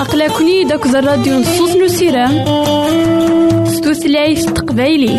أقلكني داك الراديو نصوص نسيران ستوثلايف تقبايلي.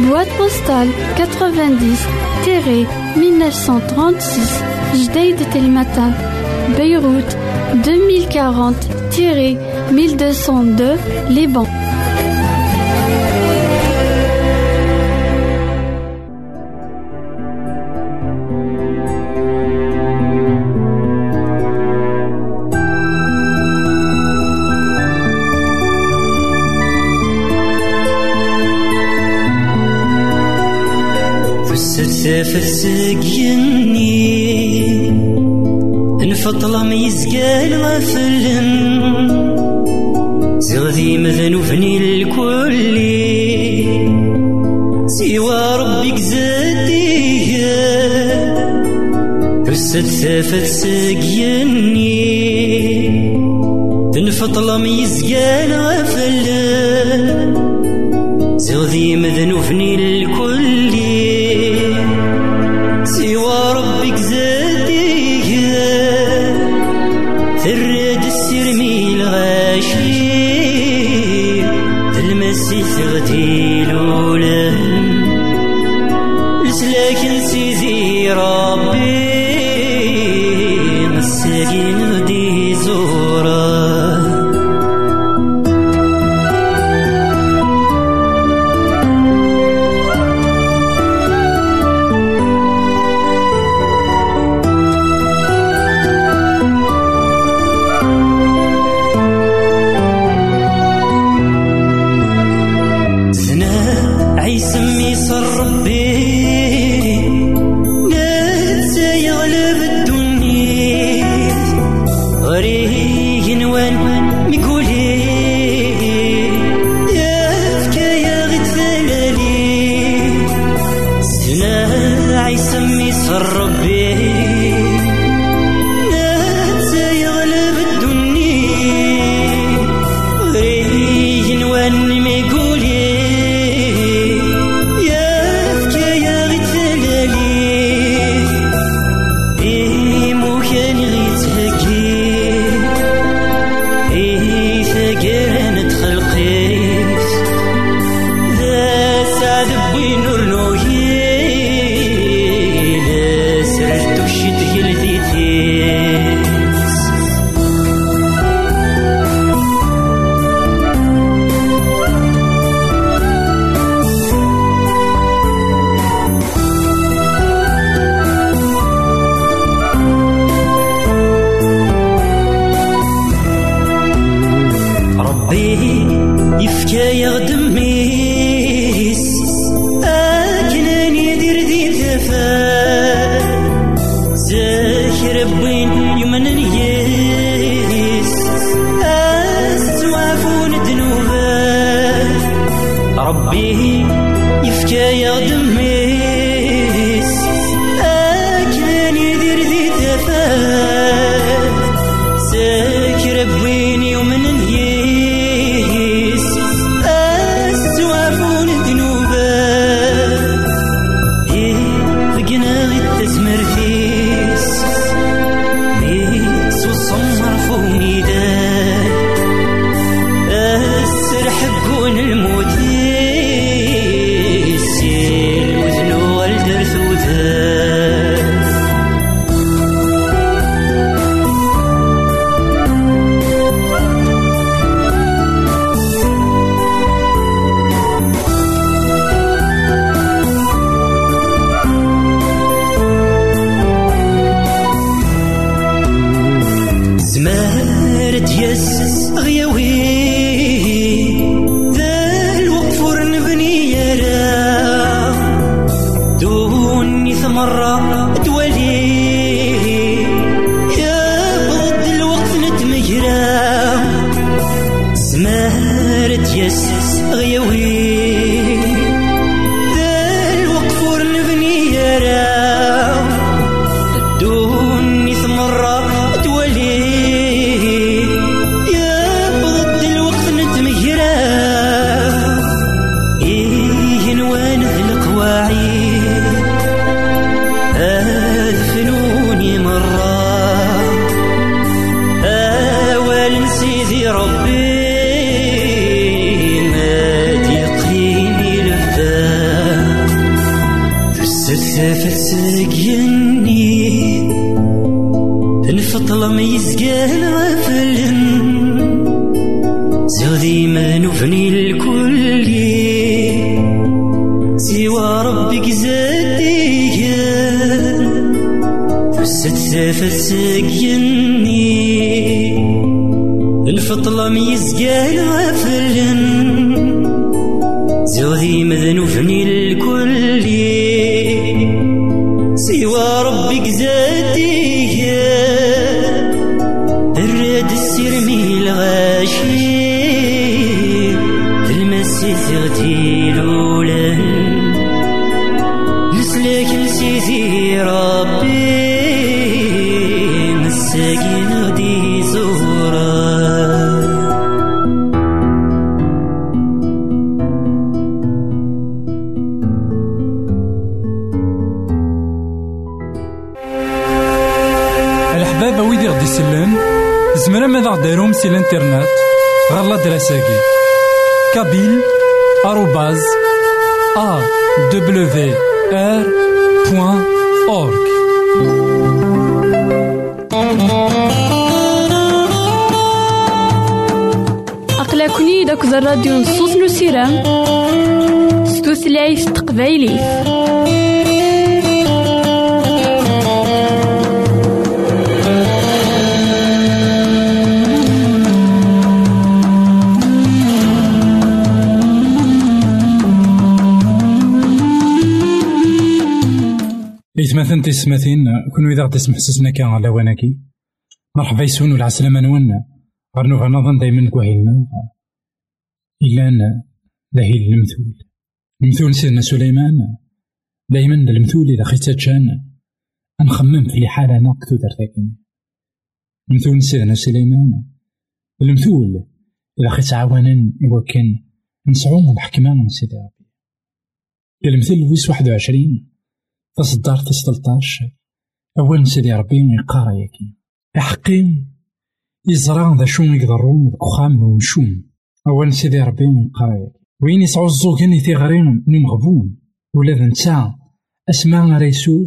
Boîte postale 90-1936 Jdeï de Telmatan Beyrouth 2040-1202 Liban فسد ثافت سقيني تنفطل ميزقال غفلن زغذي مذنوفني الكل. داك الراديو نصوص نسيرام ستوثلايف تقبايلي. إثماثن تسمثين كون إذا تسمح سسنا كان على وناكي مرحبا يسون والعسلامة نوانا. غرنو غنظن دايما كواهيلنا إلا داهيل المثول المثول سيدنا سليمان. دايما المثول إذا خيت جان نخمم في حالة أنا كتو درتاكين المثول سيدنا سليمان. المثول إذا خيت عوانا إوا كان نسعوم الحكمة من سيدي ربي. المثل ويس واحد وعشرين تصدر تسطلطاش أول سيدي ربي يقارا ياكي حقي يزرع ذا شو يقدرون ذاك خام ومشوم أول سيدي ربي يقارا ياكي وين يسعو الزوجين يتيغرين نمغبون ولا ذا نتا أسماء ريسو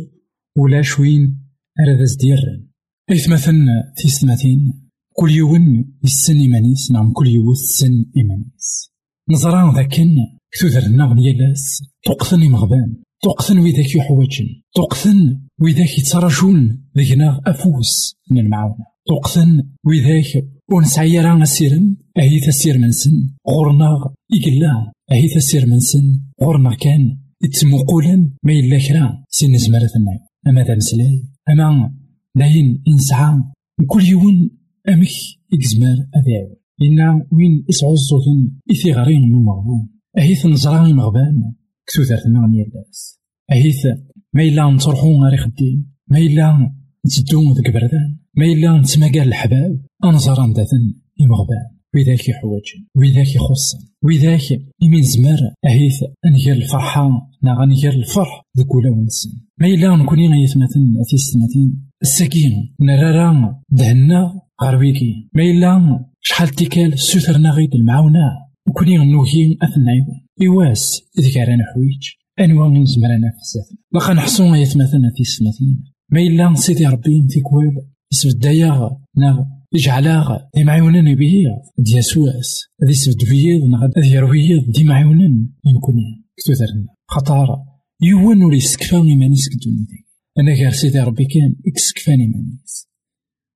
ولا شوين أراد زديرن إيث مثلا تيستماتين كل يوم يسن إيمانيس نعم كل يوم يسن إيمانيس. نزرع ذاكن كتوذرنا غنيالاس تقثني مغبان تقثن ويداك يحوجن تقثن ويداك يتراجون ذينا أفوس من المعاونة. تقثن ويداك ونسعي راه سيرن أهي تسير من سن غورنا إقلا أهي تسير من سن غورنا كان يتمقولا ما إلا كرا زمالة النعيم أما ذا مسلاي أما لاين إنسعى كل يوم أمك إكزمال أذاعو إنا وين إسعو الزوجن إثي غارين من مغبون أهي تنزراني مغبان كتو ثارتنا غنيا الناس أهيث ما إلا نصرحو غير خديم ما إلا نتدو ذك بردان ما إلا نتماقال الحباب أنظر داثن يمغبان وذاك يحوجن وذاك يخصن وذاك يمين زمر أهيث أنجر الفرحة نا غنجر الفرح ذك ونسن ما إلا نكوني غيثمثن أثيستمثين السكين نرارا دهنا غربيكي ما إلا شحال تيكال سوثرنا غيد المعاونة وكوني غنوهي أثنايون إواس ذكرنا حويج أنواع من زمرنا في الزات لقا يثمثنا في السماثين ما إلا سيدي ربي في كوال اسم الداياغ ناغ يجعلاغ دي معيونان بيه دي يسواس ذي سبد بيض ناغ ذي يرويض دي معيونان يمكن كتو ثرنا خطار يوان ولي سكفان إيمانيس كدوني ذي أنا غير سيدي ربي كان إكسكفان إيمانيس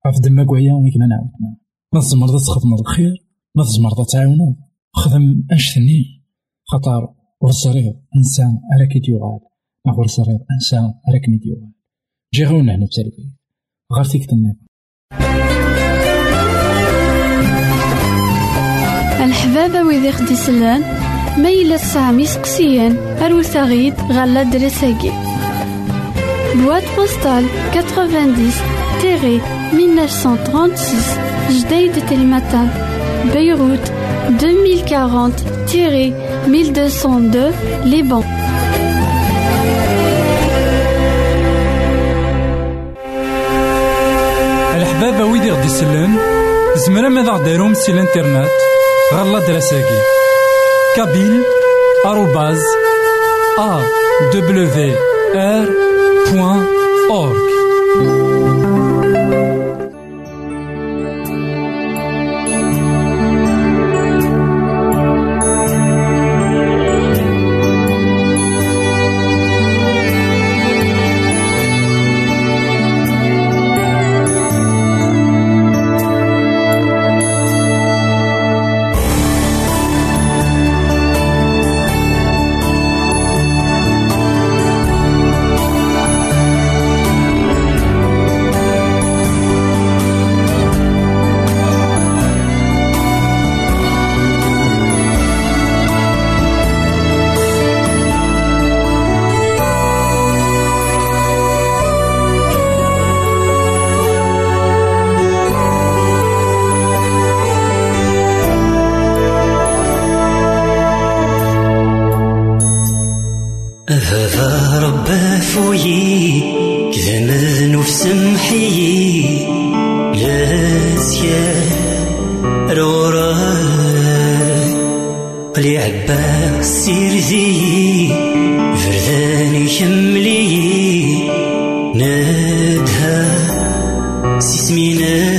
عرف دما كوايا ويك ما نعاود ما تزمر تخدم الخير ما تزمر تعاونو خدم ثني خاطر ورزريض انسان راكي ديوغال ما انسان راكني ديوغال جي غاونا هنا بتالي غير فيك النظام الحبابة ويدي خدي سلان ميلة سامي سقسيان أروسا غيد غالا دريساكي بواد بوستال 90 تيري 1936 جديد تلمتان بيروت 2040 تيري 1202 ليبان. سلان زمرا ماذا غديرهم سي الانترنت غالا دراساكي. كابيل آروباز أ دبليو آر بوان أورك هذا ربي فوي كذا مذنوب سمحي لا زيار قلي عباك سير ذي فرداني شملي نادها سيسمي نادها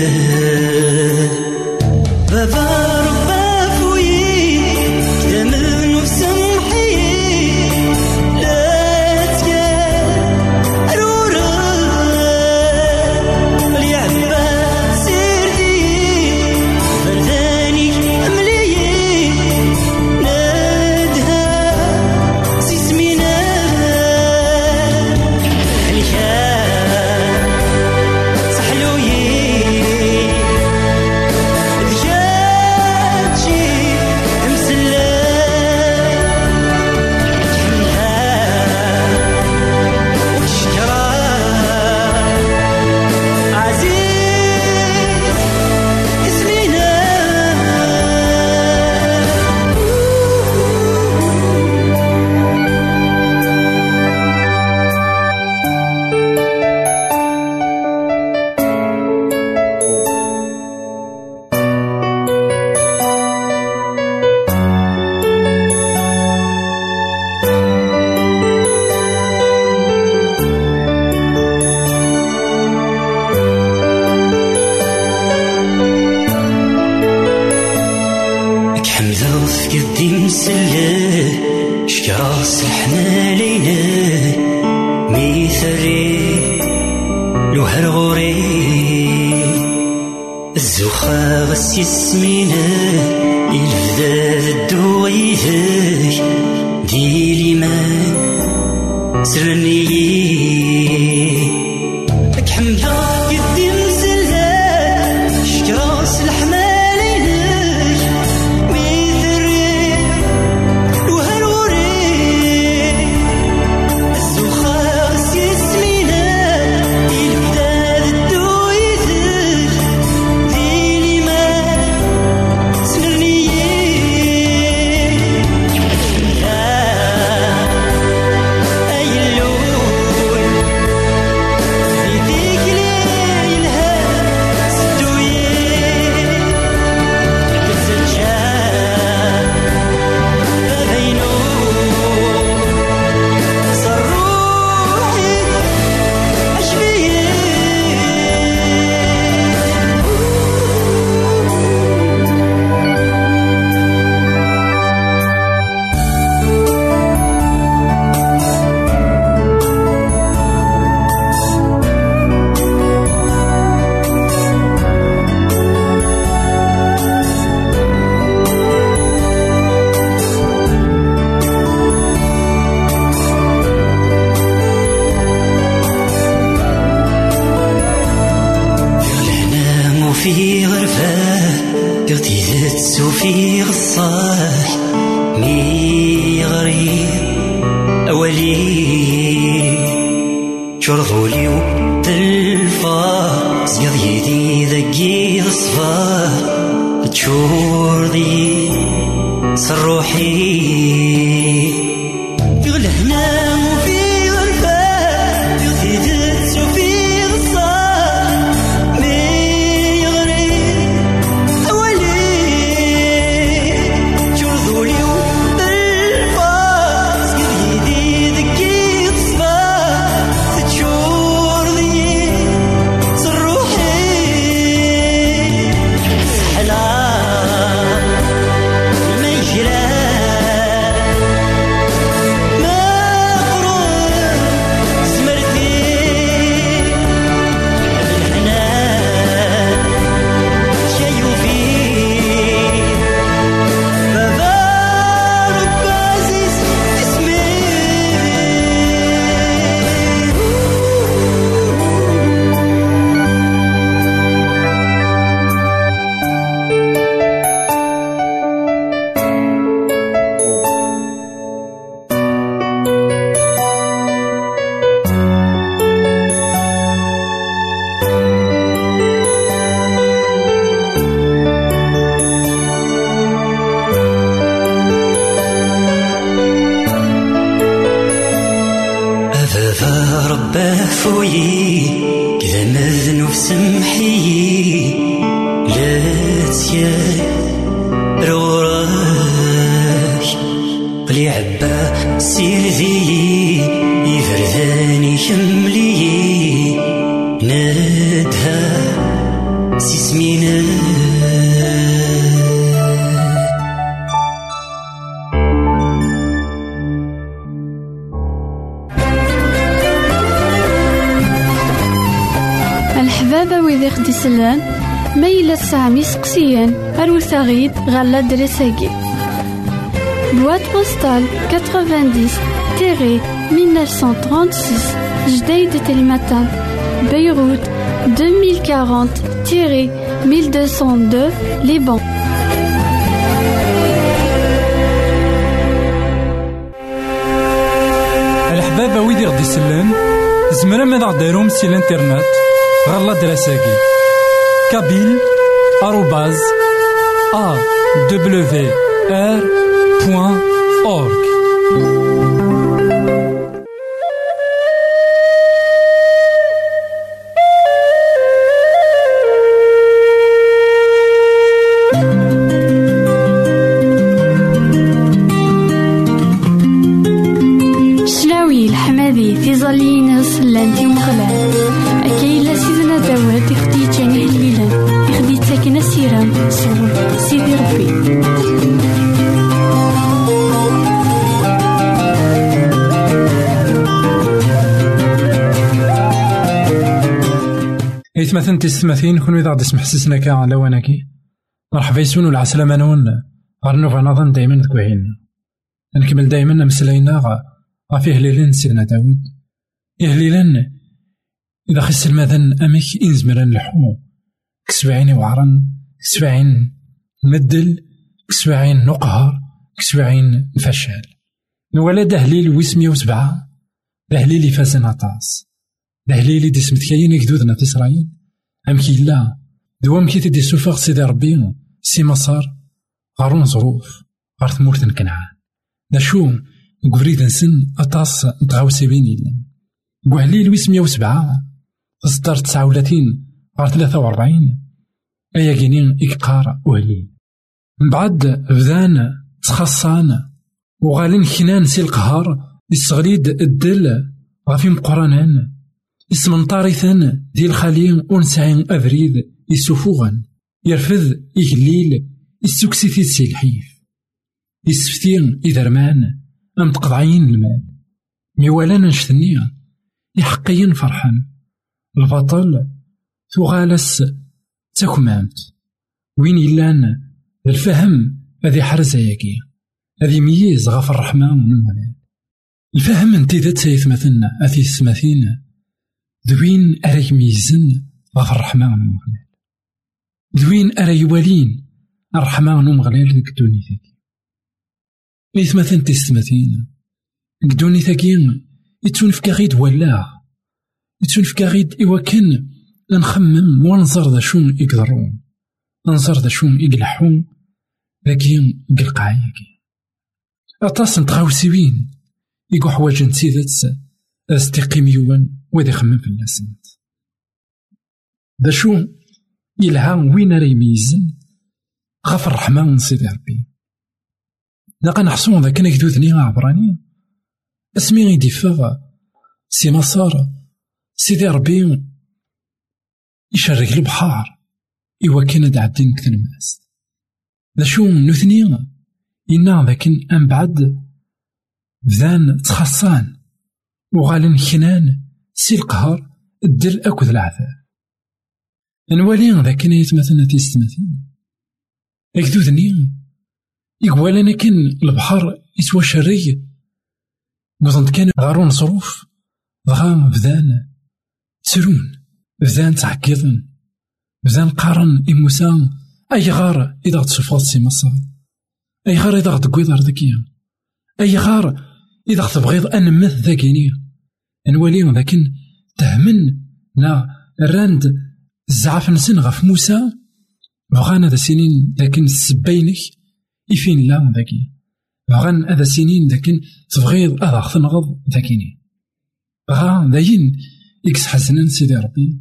ذرف قدي مسلة شكراس الحمالينا ميثري لو هرغوري الزوخة غس يسمينا الفدا الدويذك ديلي ما سرني. أولي شرغولي وتلفا زياد يدي ذكي الصفار تشور ذي سروحي يسلان ما يلا تسعام يسقسيان أروت غيد غالا دريساكي بواد بوستال 90 تيري 1936 جديد تلمتان. بيروت 2040 تيري 1202 ليبان. الحبابة ويدي غدي يسلان زمرا ماذا غديرهم سي الانترنت غالا دراساكي arrobase awr.org تستمثين كون إذا غدي سمحسسنا كا على وناكي مرحبا يسون والعسلامة نون. غير نوفا نظن دايما تكوهين. نكمل دايما مسلاينا غا فيه ليلين سيدنا داود إهليلان إذا خس المذن أمك إنزمرا نلحو كسبعين وعرن كسبعين مدل كسبعين نقهر كسبعين فشل نوالا دهليل ويسمية وسبعة. دهليل يفازن أطاس. دهليل دي سمتكاين يكدودنا في إسرائيل. أمكي لا؟ دوام كي تدي سوفاغ سيدي ربي؟ سي مصار غارون ظروف. غار ثمورت كنعان دا شو قفريد نسن أطاس نتغاوسي بين إلا قوهليل ويس مية وسبعة. تصدر تسعة ولاتين. غار ثلاثة وربعين أيا كينين إكقار وهليل من بعد بدان تخصان وغالين كنان سي القهار. يستغريد الدل. غافي مقرانان إسمنطارثا دي الخليل ونسعين أبريد يسوفوغن يرفذ إجليل في سي الحيف. يسفتين إذرمان أم تقضعين المال. ميوالانا نشتنيا يحقيا فرحان البطل تغالس تكمامت. وين يلان الفهم هذي حرزة ياكي هذي ميز غفر الرحمن من الفهم انتي ذات سيثمثنا أثي سمثين دوين أراك ميزن غف الرحمة من المغلال دوين أرى يوالين الرحمة نمغلال ديك الدونيتاكي إثمثن تيستمثين ديك الدونيتاكي يتونفكا غيد ولا. يتونفكا غيد إوا كان نخمم وننظر ذا شون يقدرون ننظر ذا شون يقلحون لكن قلقاياكي أطاس نتغاوسيوين. يقو حوايج نتيذت استقيم يوان. وذي خمم في الناسنت ذا شو؟ يلها وين راه يميزن؟ غف الرحمة من سيدي ربي. لقا نحسون ذاك نكدوذني عبراني. اسمي غيدي فاغ. سي مسار سيدي ربي يشرك البحار إوا كان دعدين كثر الناس ذا شو نثني إنا ذاك أم بعد بذان تخصان. وغالن خنان. سي القهر الدل أكد العذاب نوالي ذاك يتمثلنا تيستمثل أكدو ذني. يقوال أنا كان البحر يسوى شري. قصنت كان غارون صروف بغا بذان تسرون. بذان تعكيضن بذان قارن إموسا أي غار إذا غتصفات سي مصر. أي غار إذا غتقويض ذاكيا أي غار إذا غتبغيض أنمث ذاكيني نوالي ذاكن تهمن لا راند الزعاف نسن غف موسى بغان هذا سنين لكن السبينك يفين لا ذاكي. بغان هذا سنين لكن تبغيض هذا تنغض ذاكيني. بغا داين إكس حسنا سيدي ربي.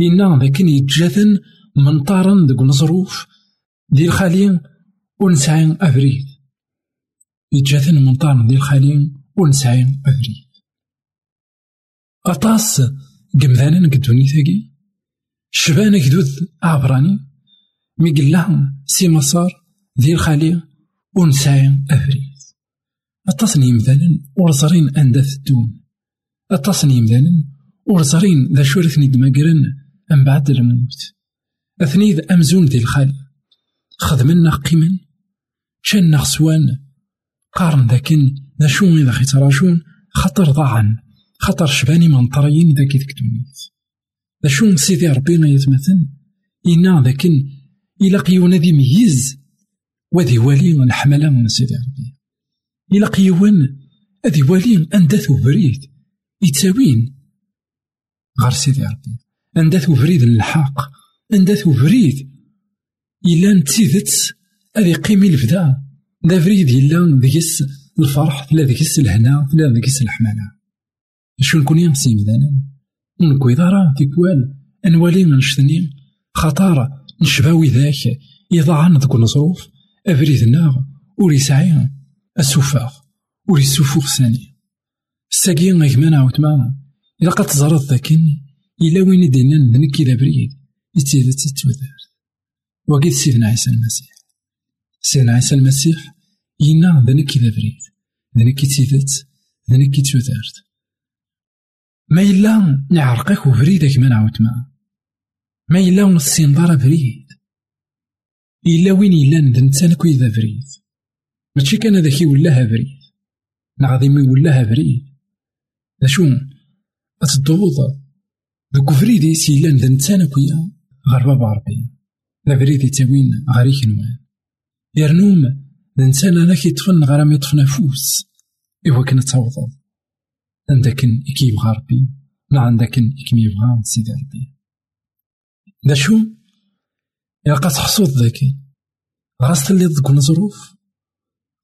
إنا ذاكن يتجاثن منطارا دق الظروف ديال الخالين ونسعين أفريد. يتجاثن منطارا ديال الخالين ونسعين أفريد. أطاس قمذانا قدوني ثاقي شبان كدود عبراني مي قلهم سي مسار ذي الخالي ونسعي أفريد أتصني يمثالا ورزرين أندا الدون أتصني يمثالا ورزرين ذا شورثني دماقرن أم بعد الموت أثني ذا أمزون ذي الخالي خدمنا قيما شان خسوان قارن ذاكن ذا شون إذا خيتراجون خطر ضاعن خطر شباني من طريين ذاك ذكتونيت ذا شون سيدي ربي ما يتمثل؟ إنا ذاكن إلا قيونا ذي ميز وذي والي الحملة من سيدي ربي. إلا قيوان أذي والي أنداثو بريد يتساوين غير سيدي ربي. أنداثو بريد الحق أنداثو بريد إلا نتيذت أذي قيمي الفدا. ذا فريد إلا ذيس الفرح لا ذيس الهنا لا ذيس الحملة. شو نكون يمسي مذانا نكوي دارا أنوالي من شتني خطارة نشباوي ذاك يضعن ذوك الظروف أفريدنا ور يسعي السفاغ ور يسفوغ ثاني الساقي غيكمان عاوتما إلا قد تزرد ذاكن إلا وين دينا نكي ذا بريد يتيدا تتوذر وقيد سيدنا عيسى المسيح. سيدنا عيسى المسيح ينا ذا نكي ذا بريد ذا نكي تيدت ذا نكي توذرت ما إلا نعرقك وفريدك من عاوتما ما. إلا ونسين دار بريد إلا وين إلا ندنتان كوي ذا بريد ماشي كان هذاك يولاها بريد نعظي ما يولاها بريد ذا شو أتدوض ذوك فريدي سي إلا ندنتان كويا غير بابا ربي ذا بريد يتاوين غاريك نوان. يرنوم الإنسان أنا كيطفن ما يطفن فوس إوا كان تعوض عندكن إكي يبغى ربي لا عندكن إكي يبغى سيدي ربي دا شو يلقى تحصوض ذاك غاس تلي ضد الظروف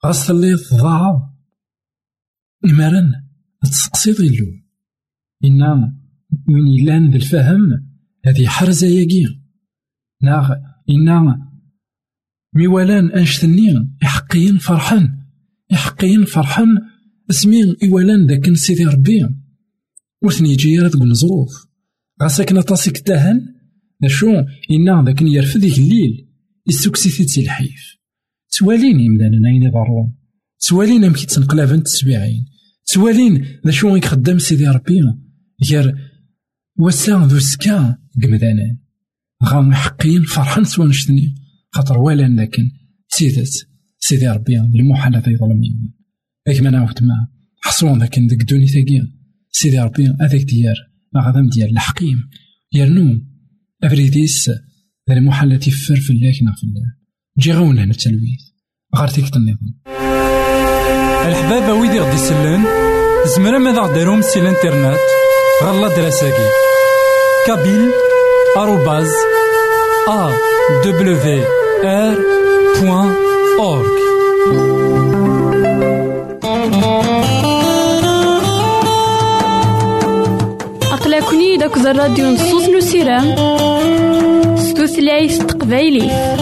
غاس تلي ضاع المرن تسقسي ظلو إنا من يلان ذي الفهم هذه حرزة ياقي ناغ إنا ميوالان أنشتني يحقين فرحان يحقين فرحان اسمين إيوالان ذاك سيدي ربي. وثني يجي راه تقول ظروف غاساكن طاسك تاهن؟ شو إنا ذاك يرفد الليل. يسوكسي في الحيف. توالين يمدانا أين يضرون توالين أم كي تنقلابن تسبيعين توالين ذا شو يخدم سيدي ربي. غير وسا ذو سكا قمدانا غام حقين فرحان سوا نشتني. خاطر ولا لكن سيدت سيدي ربي المحال هذا يظلم اك ما نعاود ما حصون ذاك ديك دوني ثاقيا سيدي ربي هذاك ديار غادم ديال الحقيم يرنو أفريديس ذا المحل تيفر في الله كنا في الله جي غونا التلويث غار النظام الحبابة ويدي غدي يسلن زمرا ماذا غديرهم سي الانترنت غالا دراساكي كابيل آروباز أ دبليو آر بوان أورك داك الراديو نصوص نسيران ستوثلايف تقبايليه